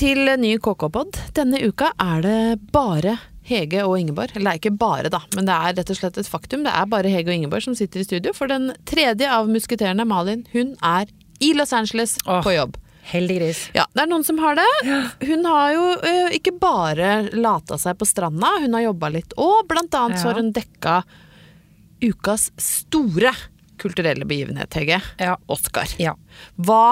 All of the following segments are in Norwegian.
til ny KK-pod. Denne uka er det bare Hege og Ingeborg. Eller det er ikke bare, da, men det er rett og slett et faktum. Det er bare Hege og Ingeborg som sitter i studio, for den tredje av musketerene, Malin, hun er i Los Angeles Åh. på jobb. Heldiggris. Ja, det er noen som har det. Hun har jo ø, ikke bare lata seg på stranda, hun har jobba litt òg. Blant annet så har hun dekka ukas store kulturelle begivenhet, Hege. Ja. Oscar. Ja. Hva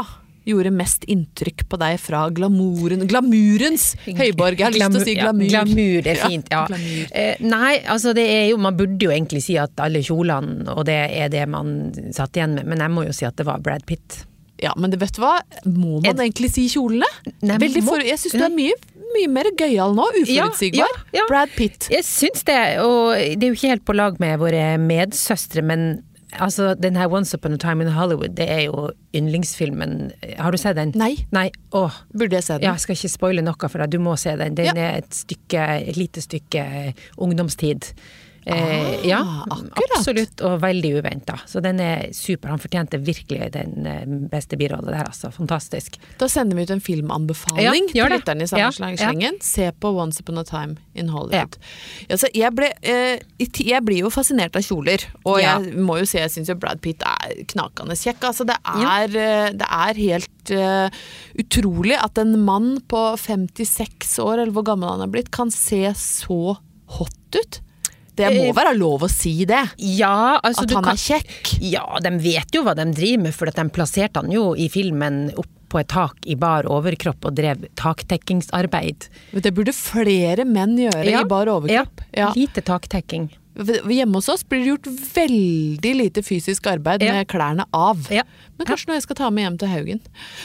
gjorde mest inntrykk på deg fra glamouren, glamurens høyborg? Jeg har lyst til å si glamur. Ja, glamur er fint. Ja. ja. Eh, nei, altså det er jo Man burde jo egentlig si at alle kjolene, og det er det man satt igjen med, men jeg må jo si at det var Brad Pitt. Ja, men det, vet du hva? Må man egentlig si kjolene? Nei, for, jeg syns du er mye, mye mer gøyal nå, uforutsigbar. Ja, ja, ja. Brad Pitt. Jeg syns det, og det er jo ikke helt på lag med våre medsøstre, men altså den her Once Upon a Time in Hollywood, det er jo yndlingsfilmen. Har du sett den? Nei. Nei, åh. Burde jeg se den? Ja, jeg skal ikke spoile noe for deg, du må se den. Den Ja. er et stykke, et lite stykke ungdomstid. Eh, ja, akkurat. absolutt, og veldig uventa. Så den er super. Han fortjente virkelig den eh, beste birollen der, altså. Fantastisk. Da sender vi ut en filmanbefaling Ja, til lytterne i samme Ja. Se på Once Upon a Time in Hollywood. Ja, så jeg, ble, eh, jeg blir jo fascinert av kjoler, og jeg må jo si jeg syns jo Brad Pitt er knakende kjekk. Altså, det, er, eh, det er helt uh, utrolig at en mann på 56 år, eller hvor gammel han er blitt, kan se så hot ut. Det må Eh, være lov å si det. Ja, altså At han kan er kjekk. Ja, de vet jo hva de driver med, for at de plasserte han jo i filmen opp på et tak i bar overkropp og drev taktekkingsarbeid. Det burde flere menn gjøre i bar overkropp. Ja, lite taktekking. Hjemme hos oss blir det gjort veldig lite fysisk arbeid Ja. med klærne av. Ja. Men kanskje noe jeg skal ta med hjem til Haugen.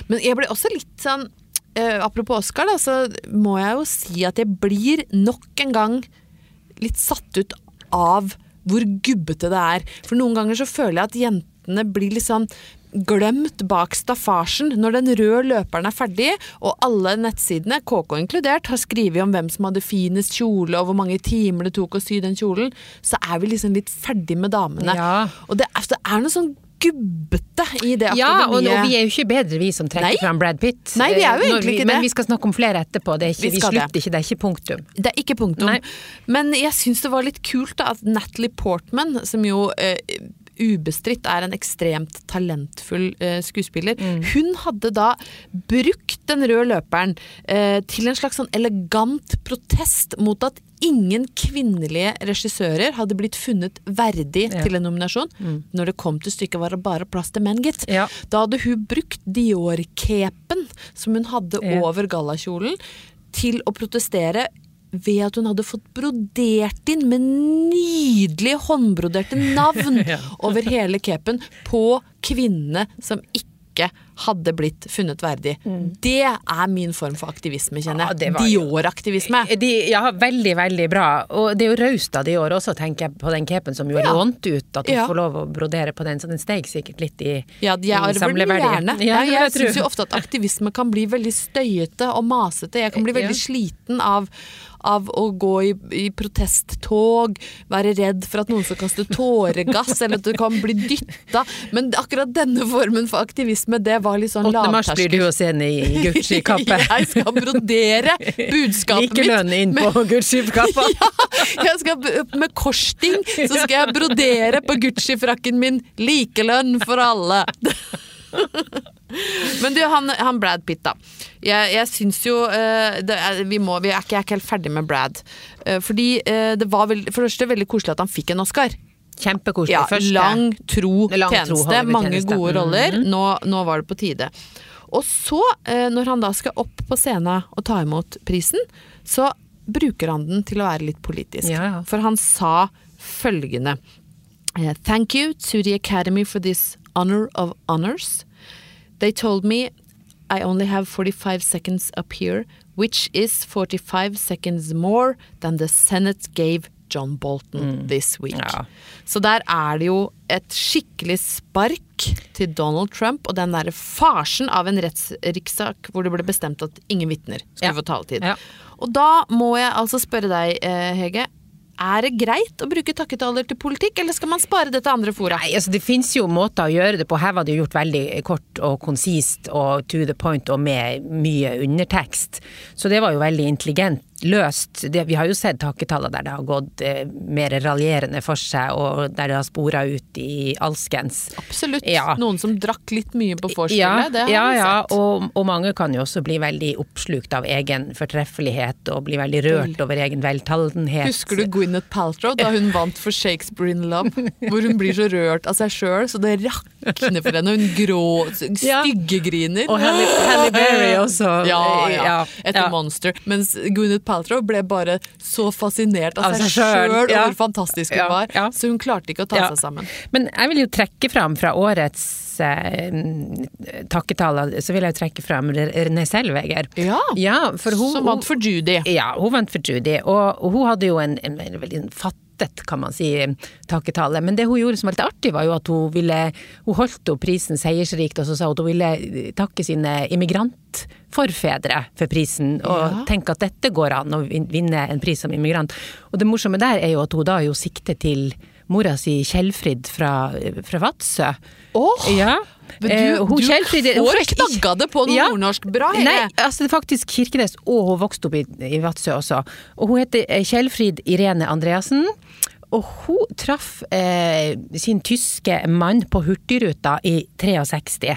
Men jeg ble også litt sånn Uh, Apropos Oscar, da, så må jeg jo si at jeg blir nok en gang litt satt ut av hvor gubbete det er. For noen ganger så føler jeg at jentene blir litt sånn glemt bak staffasjen når den røde løperen er ferdig, og alle nettsidene, KK inkludert, har skrevet om hvem som hadde finest kjole, og hvor mange timer det tok å sy den kjolen, så er vi liksom litt ferdig med damene. Ja. Og det, det er noe sånn gubbete i det Ja, og, og vi er jo ikke bedre vi som trekker Nei. fram Brad Pitt. Nei, vi er jo Eh, egentlig vi, ikke Men vi skal snakke om flere etterpå, det er ikke, Vi vi, slutter det. ikke, det er ikke punktum. Det er ikke punktum. Nei. Men jeg syns det var litt kult da, at Natalie Portman, som jo eh, ubestridt er en ekstremt talentfull eh, skuespiller, hun hadde da brukt den røde løperen eh, til en slags sånn elegant protest mot at ingen kvinnelige regissører hadde blitt funnet verdig Ja. til en nominasjon. Når det kom til stykket var det bare plass til menn, gitt. Ja. Da hadde hun brukt Dior-capen som hun hadde Ja. over gallakjolen, til å protestere ved at hun hadde fått brodert inn med nydelige håndbroderte navn Ja. over hele capen på kvinnene som ikke hadde blitt funnet verdig. Det er min form for aktivisme, kjenner jeg. Ja, Dior-aktivisme. De, ja, veldig, veldig bra. Og det er jo raust av Dior også, tenker jeg, på den capen som jo er Ja. lånt ut, at du Ja. får lov å brodere på den, så den steg sikkert litt i, Ja, jeg arver den gjerne. Ja, jeg jeg syns jo ofte at aktivisme kan bli veldig støyete og masete. Jeg kan bli veldig Ja. sliten av, av å gå i, i protesttog, være redd for at noen skal kaste tåregass, eller at du kan bli dytta. Men akkurat denne formen for aktivisme, det var litt sånn 8. mars blir du også enig i Gucci-kappe. Jeg skal brodere budskapet mitt. Likelønn inn på Gucci-kappa. Ja, jeg skal, med korsting så skal jeg brodere på Gucci-frakken min 'likelønn for alle'. Men du, han, han Brad Pitt, da. Jeg, jeg syns jo uh, er, vi, må, vi er ikke, jeg er ikke helt ferdig med Brad. Uh, fordi uh, det var veld, for det første veldig koselig at han fikk en Oscar. Kjempekoselig. Ja, Første. lang, tro Lang, tro tjeneste. Mange Hollywood-tjeneste. gode roller. Mhm. Nå, nå var det på tide. Og så, når han da skal opp på scenen og ta imot prisen, så bruker han den til å være litt politisk. Ja, ja. For han sa følgende Thank you to the Academy for this honor of honors. They told me I only have 45 seconds up here, which is 45 seconds more than the Senate gave John Bolton this week. Mm. Ja. Så der er det jo et skikkelig spark til Donald Trump og den derre farsen av en rettsrikssak hvor det ble bestemt at ingen vitner skulle Ja. få taletid. Ja. Og da må jeg altså spørre deg, eh, Hege. Er det greit å bruke takketaler til politikk, eller skal man spare det til andre fora? Nei, altså Det finnes jo måter å gjøre det på. Her var det gjort veldig kort og konsist og to the point og med mye undertekst. Så det var jo veldig intelligent løst. Det, vi har jo sett takketallene der det har gått eh, mer raljerende for seg, og der det har spora ut i alskens. Absolutt. Ja. Noen som drakk litt mye på vorspielet, Ja, det har ja, vi ja. sett. Og, og mange kan jo også bli veldig oppslukt av egen fortreffelighet og bli veldig rørt over egen veltalenhet. Husker du Gwyneth Paltrow da hun vant for Shakespeare in Love? Hvor hun blir så rørt av seg sjøl, så det rakner for henne. Hun grå, Ja. styggegriner. Og Halle, Halle Berry også. Ja, ja. Ja, Et ja. monster. Mens Gwyneth Paltrow ble bare så fascinert av, Av seg sjøl og ja. hvor fantastisk hun Ja, var, ja. så hun klarte ikke å ta seg sammen. Men jeg vil jo trekke fram fra årets eh, takketaler, så vil jeg jo trekke fram René Selveger. Ja, Ja, hun, Som vant for Judy. Ja, hun vant for Judy, og, hun hadde jo en, en, veldig- veldig fattet, kan man si, takketale. Men det hun gjorde som var litt artig, var jo at hun ville Hun holdt opp prisen seiersrikt, og så sa hun at hun ville takke sine immigrantforfedre for prisen, og Ja. tenke at dette går an å vinne en pris som immigrant. Og det morsomme der er jo at hun da jo sikter til mora si Kjellfrid fra, fra Vadsø. Åh! Ja. Men Eh, du, hun du Kjellfrid- får knagga det på noe Ja. nordnorsk bra, her Nei, altså det er faktisk Kirkenes, og hun vokste opp i, i Vadsø også. Og hun heter eh, Kjellfrid Irene Andreassen. Og hun traff eh, sin tyske mann på Hurtigruta i 63.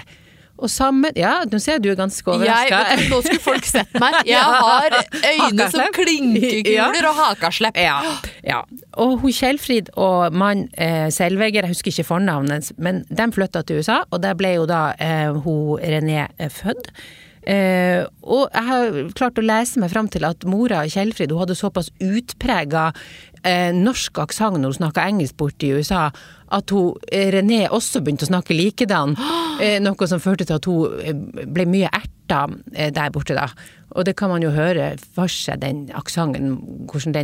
Og sammen Ja, nå ser jeg du er ganske overraska. nå skulle folk sett meg. Jeg har øyne som klinkekuler Ja. og hakaslepp. Ja, ja. Og hun Kjellfrid og mann eh, Selvegger, jeg husker ikke fornavnet, men de flytta til USA, og der ble jo da eh, hun René eh, født. Eh, og jeg har klart å lese meg fram til at mora Kjellfrid hun hadde såpass utprega eh, norsk aksent når hun snakka engelsk borte i USA, at hun, eh, René også begynte å snakke likedan. Eh, noe som førte til at hun eh, ble mye erta eh, der borte da. Og det kan man jo høre for seg, den aksenten,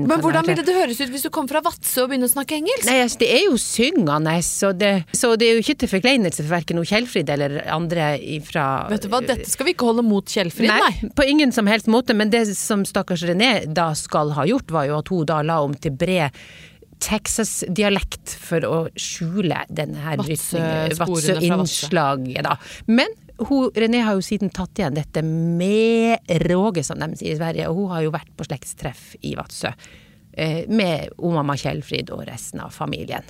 Men hvordan ville det høres ut hvis du kom fra Vadsø og begynner å snakke engelsk? Nei, altså, det er jo syngende, så det, så det er jo ikke til forkleinelse for verken Kjellfrid eller andre ifra Vet du hva, dette skal vi ikke holde mot Kjellfrid, nei. Nei, på ingen som helst måte, men det som stakkars René da skal ha gjort, var jo at hun da la om til bred Texas-dialekt for å skjule denne her fra. Vadsø-innslaget, da. Men hun, René har jo siden tatt igjen dette med råge, som de sier i Sverige, og hun har jo vært på slektstreff i Vadsø. eh, Med mamma Kjellfrid og resten av familien.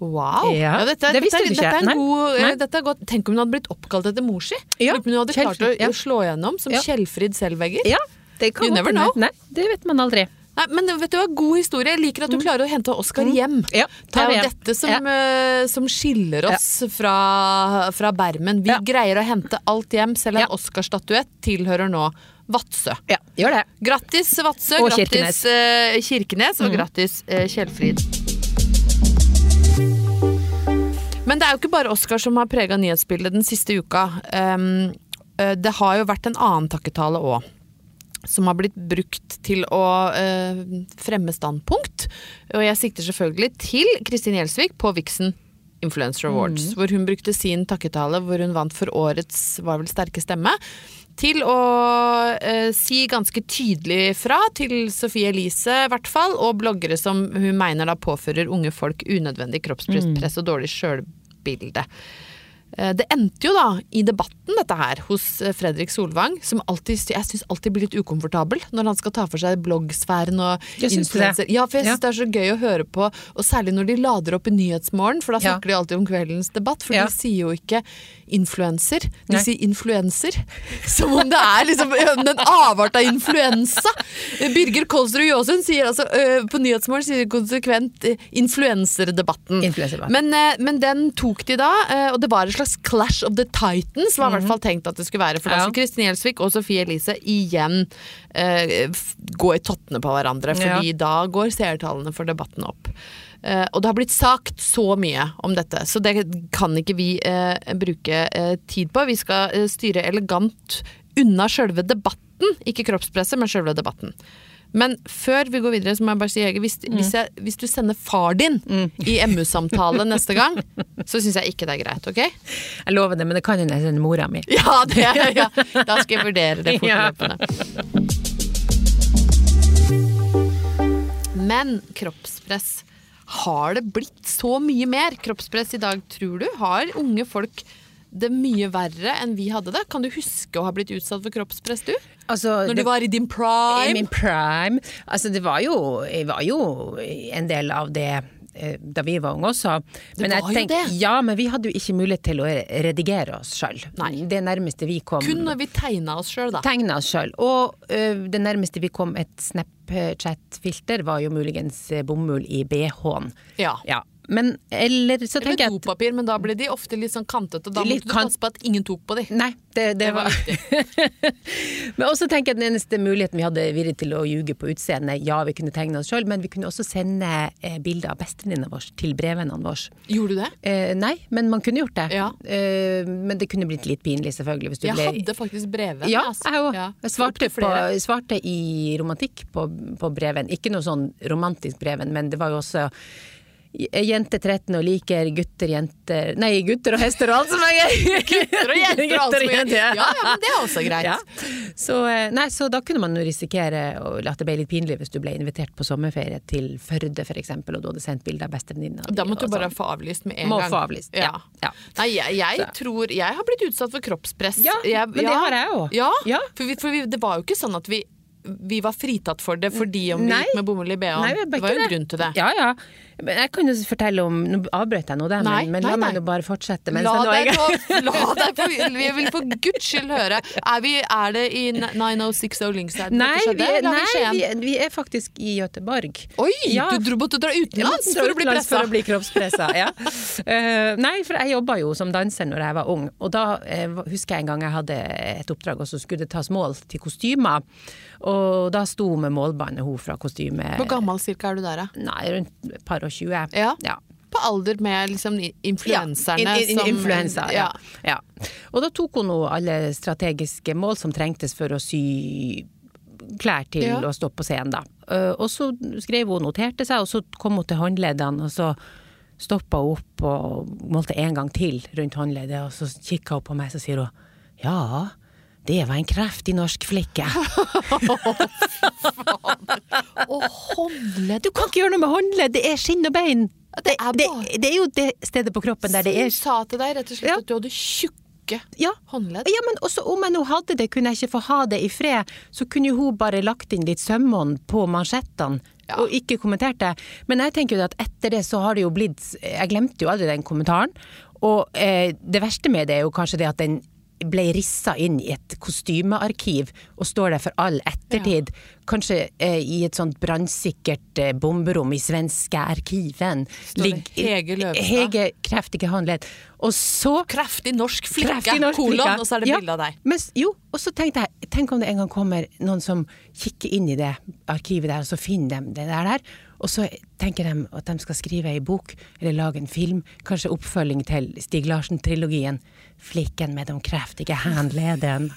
Wow! Ja, Ja, dette, det visste dette, du ikke. dette er en god Nei. dette er godt. Tenk om hun hadde blitt oppkalt etter mor si? Ja, hun hadde klart å slå gjennom som. Kjellfrid Selvegger. Ja, det kan You never know. Nei, det vet man aldri. Nei, men vet du hva, god historie. Jeg liker at du klarer å hente Oskar hjem. Mm. Ja, det er jo dette som, eh, som skiller oss fra, fra Bermen. Vi Ja. greier å hente alt hjem, selv en Ja. Oscar-statuett tilhører nå Vadsø. Ja, gjør det. Grattis Vadsø, Og grattis Kirkenes. Mm. eh, Kirkenes, og grattis eh, Kjellfrid. Men det er jo ikke bare Oskar som har prega nyhetsbildet den siste uka. Det har jo vært en annen takketale òg. Som har blitt brukt til å eh, fremme standpunkt. Og jeg sikter selvfølgelig til Kristin Gjelsvik på Vixen Influencer Awards. Hvor hun brukte sin takketale, hvor hun vant for årets var vel sterke stemme. Til å eh, si ganske tydelig fra til Sofie Elise, i hvert fall, og bloggere som hun mener da påfører unge folk unødvendig kroppspress og dårlig sjølbilde. Eh, Det endte jo da i debatten dette her hos eh, Fredrik Solvang, som alltid, jeg syns alltid blir litt ukomfortabel når han skal ta for seg bloggsfæren og syns influenser. Ja, for jeg Ja. det er så gøy å høre på, og særlig når de lader opp i Nyhetsmorgen, for da Ja. snakker de alltid om kveldens debatt, for Ja. de sier jo ikke influenser, de Nei. sier influenser. Som om det er liksom en avart av influensa. Birger Kolsrud Jåsund sier altså på Nyhetsmorgen sier konsekvent eh, influenserdebatten. Influenserdebatten. Men, men den tok de da, og det var et slags clash of the titans, var i hvert fall tenkt at det skulle være. For da skulle Kristin Gjelsvik og Sofie Elise igjen eh, gå i tottene på hverandre, fordi da går seertallene for debatten opp. Eh, og det har blitt sagt så mye om dette, så det kan ikke vi eh, bruke eh, tid på. Vi skal eh, styre elegant unna sjølve debatten, ikke kroppspresset, men sjølve debatten. Men før vi går videre, så må jeg bare si, Hege, hvis, hvis, jeg, hvis du sender far din i MU-samtale neste gang, så syns jeg ikke det er greit, ok? Jeg lover det, men det kan hende jeg sender mora mi. Ja, det, ja, da skal jeg vurdere det fortløpende. Men kroppspress, har det blitt så mye mer kroppspress i dag, tror du? Har unge folk det mye verre enn vi hadde det? Kan du huske å ha blitt utsatt for kroppspress, du? Altså, Når det- du var i din prime? I min prime. Altså, det var jo, jeg var jo en del av det eh, da vi var unge også. Men jeg var jo tenker- det. Ja, men vi hadde jo ikke mulighet til å redigere oss sjøl. Det nærmeste vi kom Kun når vi tegna oss sjøl, da. Tegna oss sjøl. Og ø, det nærmeste vi kom et Snapchat-filter, var jo muligens eh, bomull i BH-en. Ja. Ja. Men eller så Eller tenker jeg at dopapir, men da ble de ofte litt sånn kantete, da måtte du passe på at ingen tok på de. Nei, det, det, Det var var Men også tenker jeg at den eneste muligheten vi hadde virret til å ljuge på utseendet, ja, vi kunne tegne oss sjøl, men vi kunne også sende eh, bilder av bestevenninna vår til brevvennene våre. Gjorde du det? Eh, nei, men man kunne gjort det. Ja. Eh, men det kunne blitt litt pinlig, selvfølgelig. Hvis du Jeg ble hadde faktisk brevvenn. Ja, altså. jeg òg. Ja. Jeg svarte, på, svarte i romantikk på, på breven. Ikke noe sånn romantisk breven, men det var jo også Jente 13 og liker gutter, jenter Nei, gutter og hester og alt som er gøy! Gutter og jenter og alt som er Ja, ja, men det er også greit. Ja. Så, eh, nei, så da kunne man jo risikere at det ble litt pinlig hvis du ble invitert på sommerferie til Førde f.eks., og du hadde sendt bilde av bestevenninna di. Da måtte du bare sånn. få avlyst med en Må gang. få avlyst, ja. Ja. Nei, jeg, jeg tror Jeg har blitt utsatt for kroppspress. Ja, jeg, men det har jeg òg. Ja, Ja. For, vi, for vi, det var jo ikke sånn at vi vi var fritatt for det fordi om vi Nei. gikk med bomull i BH-en. Nei, Det var jo en grunn til det. Ja, ja. Men jeg kan jo fortelle om Nå avbrøt jeg nå det, Nei, men, men nei, la meg nå bare fortsette. mens La jeg nå er i deg, gang. få, la deg på, Vi vil for guds skyld høre. Er, vi, er det i 9060 Lyngstad Nei, vi er, nei vi vi, er faktisk i Gøteborg. Oi! Ja. Du dro, måtte dra utenlands for å bli utenlands pressa. For å bli kroppspressa, ja. Eh, nei, for jeg jobba jo som danser når jeg var ung, og da eh, husker jeg en gang jeg hadde et oppdrag, og så skulle det tas mål til kostymer. Og da sto hun med målbåndet, hun fra kostymet. Hvor gammel cirka er du der, da? Nei, rundt et par og tjue. Ja. ja. På alder med liksom influenserne Ja, in, in, som influensa, ja. ja. Og da tok hun nå alle strategiske mål som trengtes for å sy klær til Ja. å stå på scenen, da. Eh, og så skrev hun, og noterte seg, og så kom hun til håndleddene, og så stoppa hun opp og målte en gang til rundt håndleddet, og så kikka hun på meg, så sier hun ja. Det var en kraftig norsk flikke. Og håndledd Du kan ikke gjøre noe med håndledd, det er skinn og bein. Det er det, det er jo det stedet på kroppen der det er Hun sa til deg rett og slett Ja. at du hadde tjukke Ja. håndledd. Ja, men også om jeg nå hadde det, kunne jeg ikke få ha det i fred. Så kunne hun bare lagt inn litt sømmånd på mansjettene. Ja. Og ikke kommentert det. Men jeg tenker jo at etter det så har det jo blitt Jeg glemte jo aldri den kommentaren. Og eh, det verste med det er jo kanskje det at den ble rissa inn i et kostymearkiv og står der for all ettertid. Kanskje eh, i et sånt brannsikkert eh, bomberom i svenske arkiven. Ligg- Hege Løvstad. Hege kreftige handlet Og så Kreftig norsk flikke, kolon, og så er det Ja, bilde av deg. Men, jo, og så tenkte jeg, tenk om det en gang kommer noen som kikker inn i det arkivet der, og så finner de det der der. Og så tenker de at de skal skrive ei bok, eller lage en film, kanskje oppfølging til Stig Larsen-trilogien. 'Flikken med de kraftige håndledene'.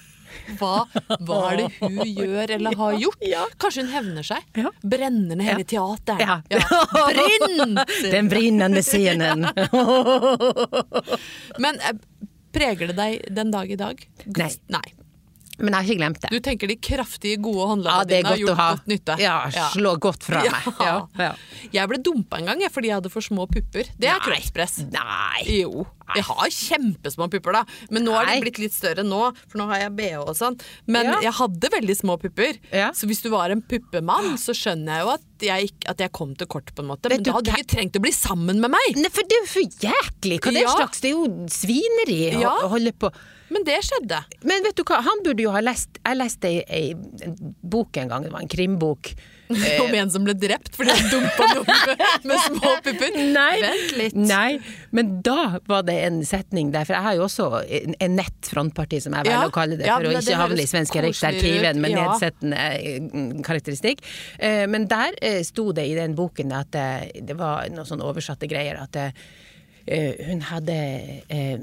Hva, hva er det hun gjør eller har gjort? Ja. Kanskje hun hevner seg? Ja. Brenner ned hele teateret. Ja. Brinn! Den brennende scenen. Men eh, preger det deg den dag i dag? Nei. Nei. Men jeg har ikke glemt det. Du tenker de kraftige, gode Ja, håndleddene det er dine har gjort ha. godt nytte? Ja, slå godt fra meg. Ja, ja. Jeg ble dumpa en gang jeg, fordi jeg hadde for små pupper. Det er kroppspress. Nei. Jo. Jeg har kjempesmå pupper, da. Men nå har de blitt litt større nå, for nå har jeg bh og sånn. Men Ja. jeg hadde veldig små pupper. Ja. Så hvis du var en puppemann, så skjønner jeg jo at jeg, at jeg kom til kort, på en måte. Men du da hadde du ikke trengt å bli sammen med meg! Nei, for det er jo for jæklig! Hva det er Ja. slags Det er jo svineri Ja. å holde på. Men det skjedde. Men vet du hva, han burde jo ha lest Jeg leste ei, ei en bok en gang, det var en krimbok. Om en som ble drept fordi han dumpa noen med, små pupper. Nei, Vent litt. nei, men da var det en setning der, for jeg har jo også en, nett frontparti, som jeg velger Ja. å kalle det, Ja, for å men det ikke havne i Svenske Riksarkiven med ja. nedsettende eh, karakteristikk. Eh, Men der eh, sto det i den boken at det, det var noen sånn oversatte greier, at hun hadde eh,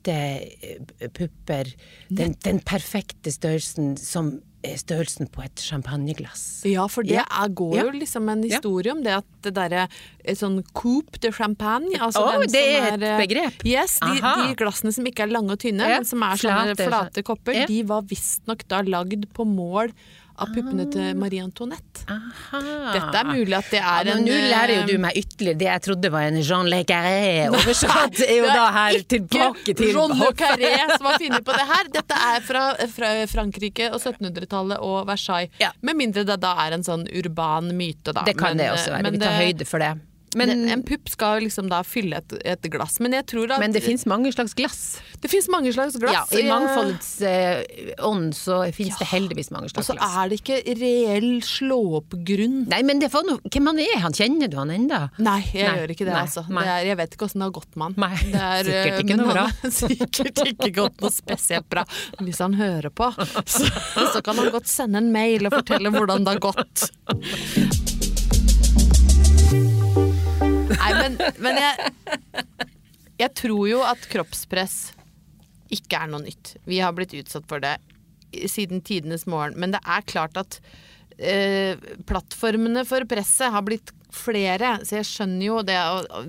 nette eh, pupper, den, den perfekte størrelsen som eh, størrelsen på et champagneglass. Ja, for det Ja. går Ja. jo liksom en historie om det at det derre eh, sånn coupe de champagne altså oh, den det som er et begrep. Yes, de, de glassene som ikke er lange og tynne, Ja, men som er sånne flate, flate, kopper, ja. de var visstnok da lagd på mål av puppene Ah. til Marie Antoinette. Aha. Dette er mulig at det Ja, er men en nå lærer jo eh, du meg ytterligere. Det jeg trodde var en Jean Le Carré oversatt, er jo da her tilbake til Jean Le Carré som har funnet på det her. Dette er fra, fra Frankrike og 1700-tallet og Versailles. Ja. Med mindre det da er en sånn urban myte, da. Det kan Men, det også være. men Vi tar høyde for det. Men, det, en pupp skal liksom da fylle et, et glass. Men jeg tror at men det fins mange slags glass. det finnes mange slags Ja, glass. I Jeg- mangfoldets eh, ånd så fins det heldigvis mange slags glass. Og så er det ikke reell slå-opp-grunn. Nei, men det får noe Hvem han er? Han kjenner du han enda? Nei, jeg Nei, gjør ikke det, nei, altså. nei. Det er, jeg vet ikke åssen det har gått med han. Det er, sikkert eh, ikke noe bra. Sikkert ikke gått noe spesielt bra. Hvis han hører på, så, så kan han godt sende en mail og fortelle hvordan det har gått. Nei, men, men jeg, jeg tror jo at kroppspress ikke er noe nytt. Vi har blitt utsatt for det siden tidenes morgen. Men det er klart at eh, plattformene for presset har blitt flere, så jeg skjønner jo det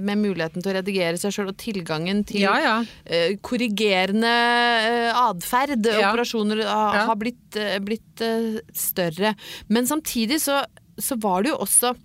med muligheten til å redigere seg sjøl og tilgangen til Ja, ja. eh, korrigerende eh, atferd, Ja. operasjoner, har, Ja. har blitt, eh, blitt eh, større. Men samtidig så, så var det jo også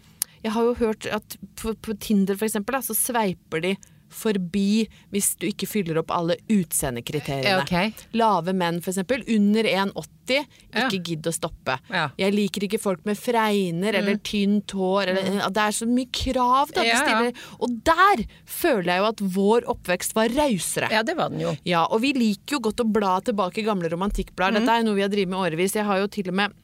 Jeg har jo hørt at på, på Tinder for eksempel, da, så sveiper de forbi hvis du ikke fyller opp alle utseendekriteriene. Okay. Lave menn eksempel, under 1,80, Ja. ikke gidd å stoppe. Ja. Mm. Jeg liker ikke folk med fregner eller tynt hår. Eller, Det er så mye krav da, Ja, ja. Og der føler jeg jo at vår oppvekst var rausere. Ja, det var den jo. Ja, og vi liker jo godt å bla tilbake i gamle romantikkblader. Dette er jo noe vi har drevet med årevis. Jeg har jo til og med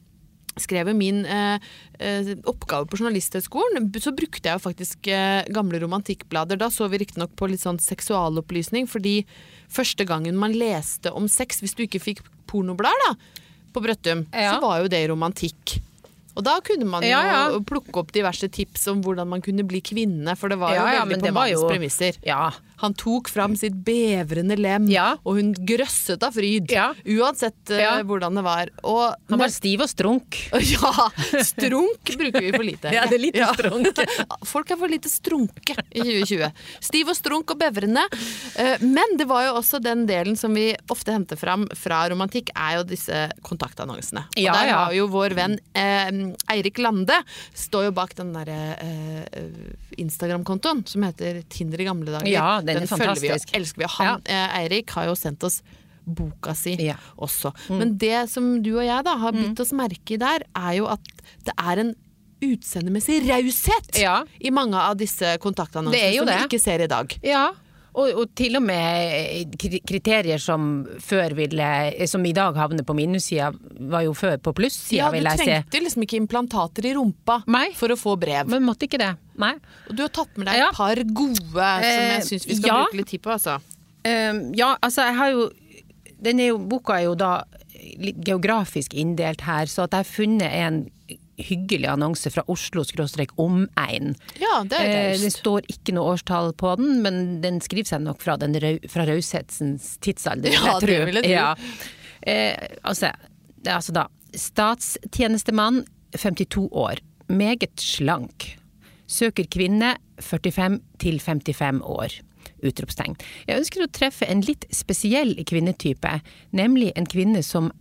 skrevet min eh, eh, oppgave på Journalisthøgskolen, så brukte jeg jo faktisk eh, gamle romantikkblader. Da så vi riktignok på litt sånn seksualopplysning, fordi første gangen man leste om sex, hvis du ikke fikk pornoblader da, på Brøttum, Ja. så var jo det romantikk. Og da kunne man jo Ja, jo plukke opp diverse tips om hvordan man kunne bli kvinne, for det var jo Ja, ja, veldig på manns mannens jo- premisser. Ja. Han tok fram sitt bevrende lem, Ja. og hun grøsset av fryd. Ja. Uansett Ja. hvordan det var. Og, Han var stiv og strunk. ja, strunk bruker vi for lite. Ja, det er lite strunk. Folk er for lite strunke i 2020. Stiv og strunk og bevrende. Eh, Men det var jo også den delen som vi ofte henter fram fra romantikk, er jo disse kontaktannonsene. Og Ja, der ja. har jo vår venn eh, Eirik Lande står jo bak den derre eh, Instagram-kontoen som heter Tinder i gamle dager. Ja, den er følger vi og elsker vi. Han, eh, Eirik har jo sendt oss boka si Ja. også. Men det som du og jeg da har bitt oss merke i der, er jo at det er en utseendemessig raushet Ja. i mange av disse kontaktannonsene som vi ikke ser i dag. Ja. Og, og til og med kriterier som ville Som i dag havner på minussida, var jo før på plussida, Ja, vil jeg si. Du trengte liksom ikke implantater i rumpa Nei. for å få brev. Men måtte ikke det. Nei. Og du har tatt med deg Ja. et par gode som Eh, jeg syns vi skal ja. bruke litt tid på. Altså. Ehm, ja, altså jeg har jo den er Boka er jo da geografisk inndelt her, så at jeg har funnet en hyggelig annonse fra Oslo-omegn. Ja, det Eh, det står ikke noe årstall på den, men den skriver seg nok fra, den fra raushetsens tidsalder. Ja, det vil jeg tro. Ja. Eh, altså, altså da statstjenestemann, 52 år, meget slank. Søker kvinne, 45 til 55 år. Utropstegn. Jeg ønsker å treffe en litt spesiell kvinnetype, nemlig en kvinne som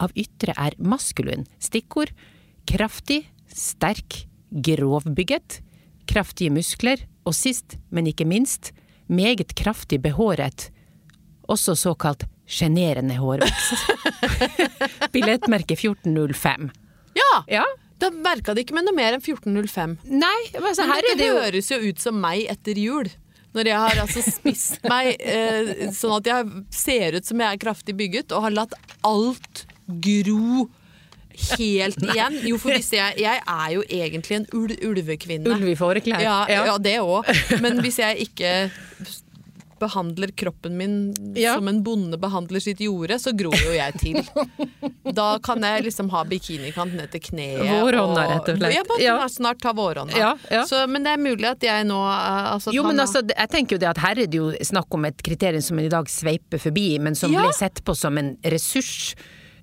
av ytre er maskulin. Stikkord kraftig, sterk, grovbygget, kraftige muskler, og sist, men ikke minst, meget kraftig behåret, også såkalt sjenerende hårvekst. Billettmerke 1405. Ja! Ja. Da merka det ikke med noe mer enn 1405. Nei, altså Men det jo høres jo ut som meg etter jul. Når jeg har altså spist meg eh, sånn at jeg ser ut som jeg er kraftig bygget, og har latt alt gro helt igjen. Jo, for hvis jeg Jeg er jo egentlig en ul ulvekvinne. ulv i fåreklær. Ja, ja, det òg. Men hvis jeg ikke behandler kroppen min Ja. som en bonde behandler sitt jorde, så gror jo jeg til. Da kan jeg liksom ha bikinikant ned til kneet. Vårhånda, rett og slett. Ja, bare Ja. snart ta vårhånda. Ja, ja. Så, men det er mulig at jeg nå altså, Jo, men altså, jeg tenker jo det at her er det jo snakk om et kriterium som en i dag sveiper forbi, men som Ja. ble sett på som en ressurs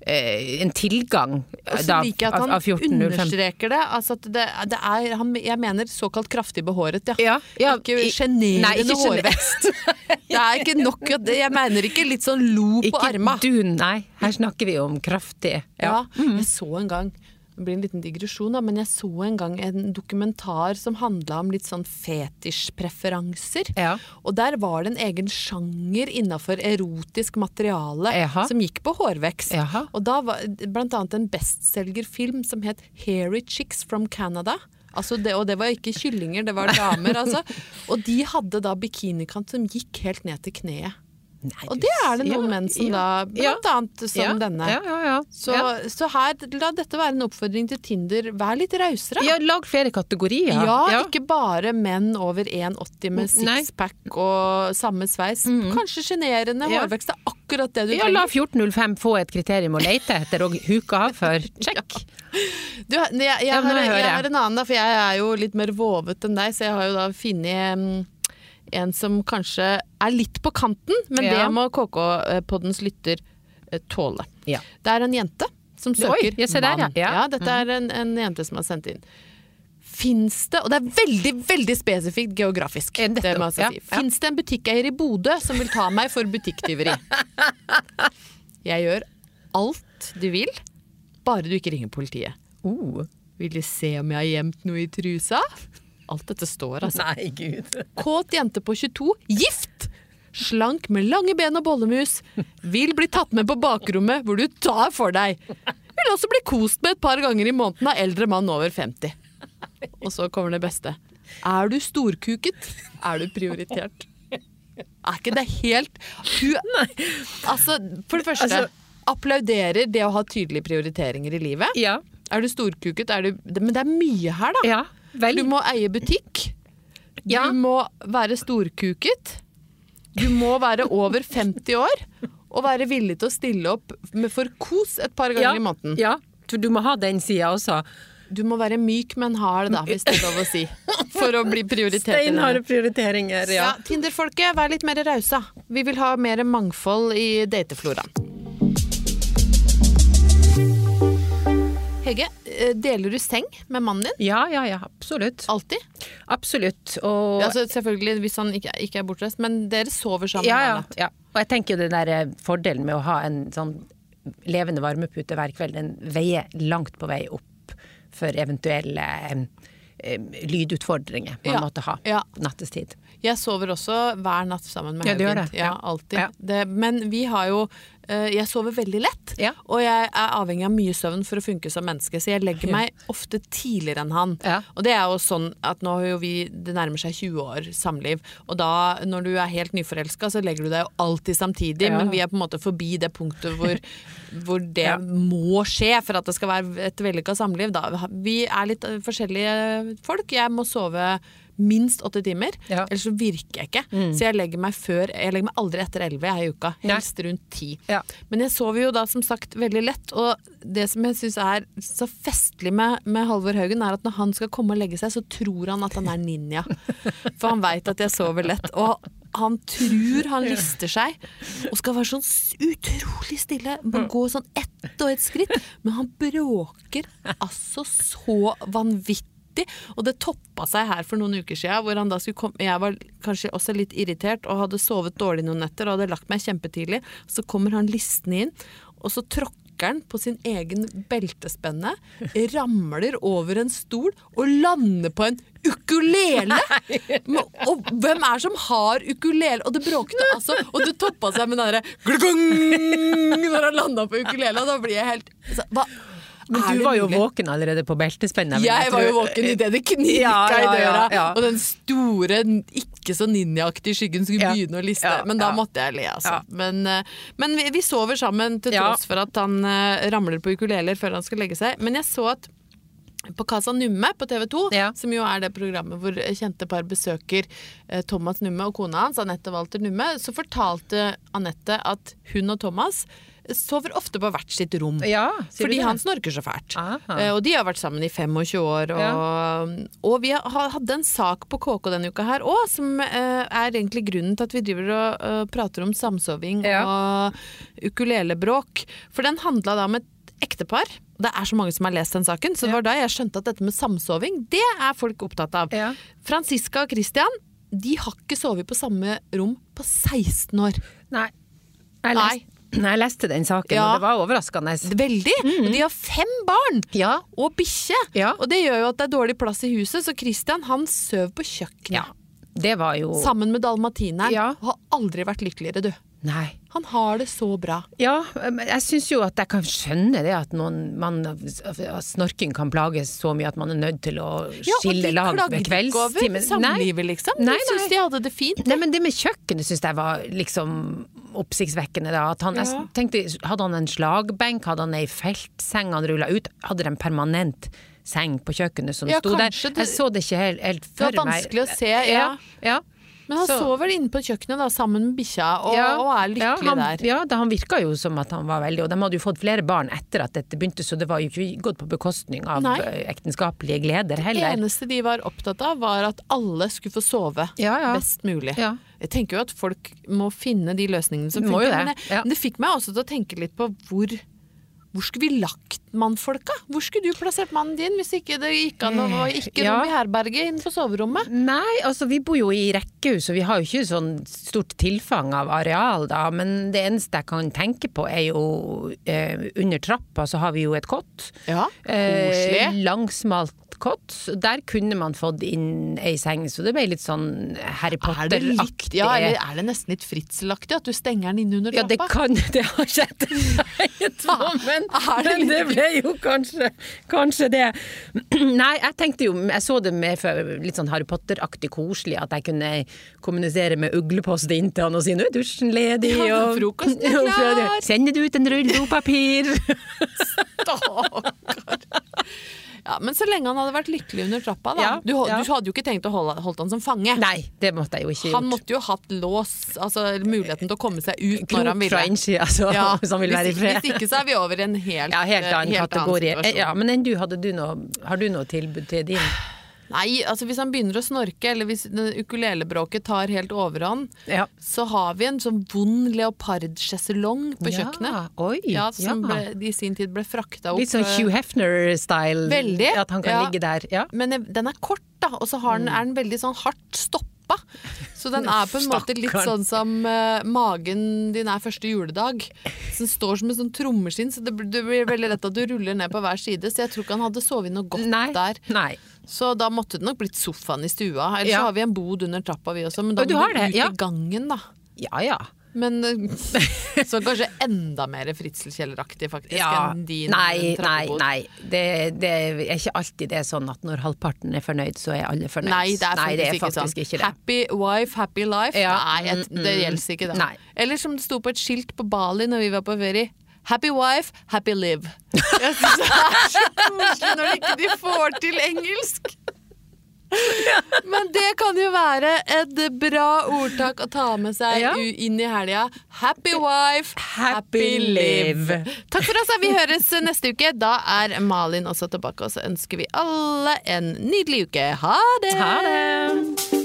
en tilgang Og så liker jeg at han av 1405. understreker det. Altså at det, det er, han, jeg mener såkalt kraftig behåret, ja. Ja, ja, ikke sjenerende Nei, hårvekst. det er ikke nok Jeg mener ikke litt sånn lo på Ikke arma. dun, nei. Her snakker vi om kraftig. Ja, ja. jeg så en gang det blir en liten digresjon, da, men jeg så en gang en dokumentar som handla om litt sånn fetisjpreferanser. Ja. Og der var det en egen sjanger innafor erotisk materiale Eha. som gikk på hårvekst. Eha. Og da var blant annet en bestselgerfilm som het Hairy Chicks from Canada. Altså det, og det var ikke kyllinger, det var damer, altså. Og de hadde da bikinikant som gikk helt ned til kneet. Nei, Og det er det noen ja, menn som ja, da Blant annet som ja, denne. Ja, ja, ja. Så, ja. så her, la dette være en oppfordring til Tinder. Vær litt rausere. ja, lag flere kategorier. Ja, ikke bare menn over 1,80 med sixpack og samme sveis. Kanskje sjenerende Ja. hårvekst er akkurat det du Ja, la 1405 få et kriterium å lete etter og huke av for. Check. Du, jeg, jeg, Ja, har, jeg jeg. har en annen, da, for jeg er jo litt mer vovet enn deg, så jeg har jo da funnet mm, en som kanskje er litt på kanten, men Ja. det må KK-poddens lytter eh, tåle. Ja. Det er en jente som søker Oi, mann. ja. Ja. Dette er en, en jente som har sendt inn. Fins det, og det er veldig veldig spesifikt geografisk, det må jeg si. Fins det en butikkeier i Bodø som vil ta meg for butikktyveri? Jeg gjør alt du vil, bare du ikke ringer politiet. Uh. Vil du se om jeg har gjemt noe i trusa? Alt dette står, altså. Nei, gud. Kåt jente på 22, gift! Slank med lange ben og bollemus. Vil bli tatt med på bakrommet hvor du tar for deg. Vil også bli kost med et par ganger i måneden av eldre mann over 50. Og så kommer det beste. Er du storkuket, er du prioritert. Er ikke det helt Hun Altså, for det første Altså- Applauderer det å ha tydelige prioriteringer i livet. Ja. Er du storkuket, er du Men det er mye her, da. Ja, vel. Du må eie butikk. Ja. Du må være storkuket. Du må være over 50 år og være villig til å stille opp med for kos et par ganger ja. i måneden. Ja, du må ha den sida også. Du må være myk, men hard, da, hvis det er lov å si. For å bli prioritert. Steinharde prioriteringer, Ja, Tinder-folket, vær litt mer rause. Vi vil ha mer mangfold i datefloraen. Hege, eh, deler du seng med mannen din? Ja, ja, ja, absolutt. Alltid? Absolutt. Og Altså, selvfølgelig hvis han ikke, ikke er bortreist, men dere sover sammen ja, ja, ja. Og jeg tenker jo den der eh, fordelen med å ha en sånn levende varmepute hver kveld, den veier langt på vei opp for eventuelle eh, lydutfordringer man Ja, måtte ha ja. nattestid. Jeg sover også hver natt sammen med Ja, du gjør det, Ja, alltid. Det, men vi har jo Jeg sover veldig lett, Ja. og jeg er avhengig av mye søvn for å funke som menneske, så jeg legger meg ofte tidligere enn han. Ja. Og det er jo sånn at nå har jo vi Det nærmer seg 20 år samliv, og da, når du er helt nyforelska, så legger du deg jo alltid samtidig, Ja. men vi er på en måte forbi det punktet hvor, hvor det må skje for at det skal være et vellykka samliv. Da. Vi er litt eh, forskjellige folk. Jeg må sove minst åtte timer, Ja. ellers så virker jeg ikke. Så jeg legger meg før Jeg legger meg aldri etter elleve i uka, helst rundt ti. Ja. Men jeg sover jo da som sagt veldig lett, og det som jeg syns er så festlig med, med Halvor Haugen, er at når han skal komme og legge seg, så tror han at han er ninja. For han veit at jeg sover lett. Og han tror han lister seg og skal være sånn utrolig stille. Bare gå sånn ett og ett skritt. Men han bråker altså så vanvittig. Og det toppa seg her for noen uker siden, hvor han da skulle komme Jeg var kanskje også litt irritert og hadde sovet dårlig noen netter og hadde lagt meg kjempetidlig. Så kommer han listende inn, og så tråkker han på sin egen beltespenne, ramler over en stol og lander på en ukulele! Og hvem er det som har ukulele? Og det bråkte altså, og det toppa seg med den derre når han landa på ukulele, og da blir jeg helt altså, hva, Men er du var jo mulig? våken allerede på beltespennet. Jeg, Jeg var jo våken idet det knirka Ja, ja, i døra, ja, ja. og den store, ikke så ninjaaktige skyggen skulle Ja. begynne å liste. Ja, Men da måtte jeg le, altså. Ja. Men, eh, men vi, vi sover sammen til Ja. tross for at han eh, ramler på ukuleler før han skal legge seg. Men jeg så at på Casa Numme på TV 2, Ja. som jo er det programmet hvor kjente par besøker eh, Thomas Numme og kona hans, Anette Walter Numme, så fortalte Anette at hun og Thomas sover ofte på hvert sitt rom. Ja, Fordi han snorker så fælt. Aha. Eh, og de har vært sammen i 25 år. Og, og vi har- hadde en sak på KK denne uka her òg, som eh, er egentlig grunnen til at vi driver og eh, prater om samsoving Ja. og ukulelebråk. For den handla da om et ektepar. Det er så mange som har lest den saken, så det var da jeg skjønte at dette med samsoving, det er folk opptatt av. Ja. Franziska og Christian de har ikke sovet på samme rom på 16 år. Nei. Nei. Jeg leste den saken, Ja. og det var overraskende. Veldig! Og de har fem barn! Ja. Og bikkje! Ja. Og det gjør jo at det er dårlig plass i huset, så Christian han søv på kjøkkenet. ja. Det var jo Sammen med dalmatineren. Ja. Har aldri vært lykkeligere, du. Nei. Han har det så bra. Ja, jeg syns jo at jeg kan skjønne det at noen, man, snorking kan plages så mye at man er nødt til å skille lag ved kveldstimen. samlivet, liksom. Nei, de syns de hadde det fint. Nei, men det med kjøkkenet syns jeg var liksom oppsiktsvekkende. da. At han, Ja. jeg tenkte, Hadde han en slagbenk, hadde han ei feltseng han rulla ut? Hadde de en permanent seng på kjøkkenet som Ja, sto der? Jeg så det ikke helt, helt Det for var meg. vanskelig å se, ja. ja. Men han Så- sover inne på kjøkkenet da, sammen med bikkja, og, Ja, og er lykkelig ja, han, der. Ja, da han virka jo som at han var veldig Og de hadde jo fått flere barn etter at dette begynte, så det var jo ikke gått på bekostning av Nei. eh, ektenskapelige gleder Det eneste de var opptatt av, var at alle skulle få sove Ja, best mulig. Jeg tenker jo at folk må finne de løsningene som funker. Men, men det fikk meg også til å tenke litt på hvor hvor skulle vi lagt mannfolka? Hvor skulle du plassert mannen din hvis ikke det gikk an å ikke Ja. rom i herberget innenfor soverommet? Nei, altså vi bor jo i rekkehus, og vi har jo ikke sånn stort tilfang av areal da, men det eneste jeg kan tenke på er jo eh, under trappa så har vi jo et kott. Ja, Eh, langsmalt kott. Der kunne man fått inn ei seng, så det ble litt sånn Harry Er Potter-aktig. ja, eller er det nesten litt fritzelaktig at du stenger den inne under trappa? Ja, det kan Det har skjedd men, men det litt- ble jo kanskje, kanskje det. Nei, jeg tenkte jo Jeg så det med litt sånn Harry Potter-aktig koselig, at jeg kunne kommunisere med uglepost inn til han og si 'nå er dusjen ledig', Ja, og frokosten er klar. Sender du ut en rull dopapir? Stakkar. Ja, men så lenge han hadde vært lykkelig under trappa, da. Ja, du, ja. du hadde jo ikke tenkt å holde holdt han som fange. Nei, det måtte jeg jo ikke Han måtte jo hatt lås, altså muligheten til å komme seg ut når han ville. fra altså, Ja, hvis hvis, ikke så er vi over i en helt, Ja, helt annen helt kategori. Annen ja, men du, du noe, har du noe tilbud til din? Nei, altså hvis han begynner å snorke, eller hvis ukulelebråket tar helt overhånd, Ja. så har vi en sånn vond leopardsjeselong på Ja, kjøkkenet. oi, Ja, som. Ble, i sin tid ble frakta opp. Litt sånn eh, Hugh Hefner-style. Veldig, At han kan ligge der. Ja. Men den er kort, da, og så har den, er den veldig sånn hardt stoppa. Så den er på en måte litt sånn som uh, magen din er første juledag. Så den står som en sånn trommeskinn, så det, blir- det blir veldig lett at du ruller ned på hver side. Så jeg tror ikke han hadde sovet noe godt Nei. der. Nei. Så da måtte det nok blitt sofaen i stua. Ellers Ja. så har vi en bod under trappa vi også, men da Og må du det, ut ja. i gangen, da. Ja ja. Men eh, så kanskje enda mer fritzelkjelleraktig faktisk ja. enn din Nei, nei, trappebod. nei. Det, det er ikke alltid det er sånn at når halvparten er fornøyd, så er alle fornøyd. Nei, det er faktisk, det er ikke sånn. ikke det. Happy wife, happy life. Ja, Nei, et, mm, det mm. gjelder ikke det. Nei. Eller som det sto på et skilt på Bali når vi var på ferie. Happy wife, happy live. Jeg synes det er så koselig når ikke får til engelsk. Men det kan jo være et bra ordtak å ta med seg Ja. inn i helga. Happy wife, happy Happy live. Takk for oss, vi høres neste uke. Da er Malin også tilbake, og så ønsker vi alle en nydelig uke. Ha det! Ha det!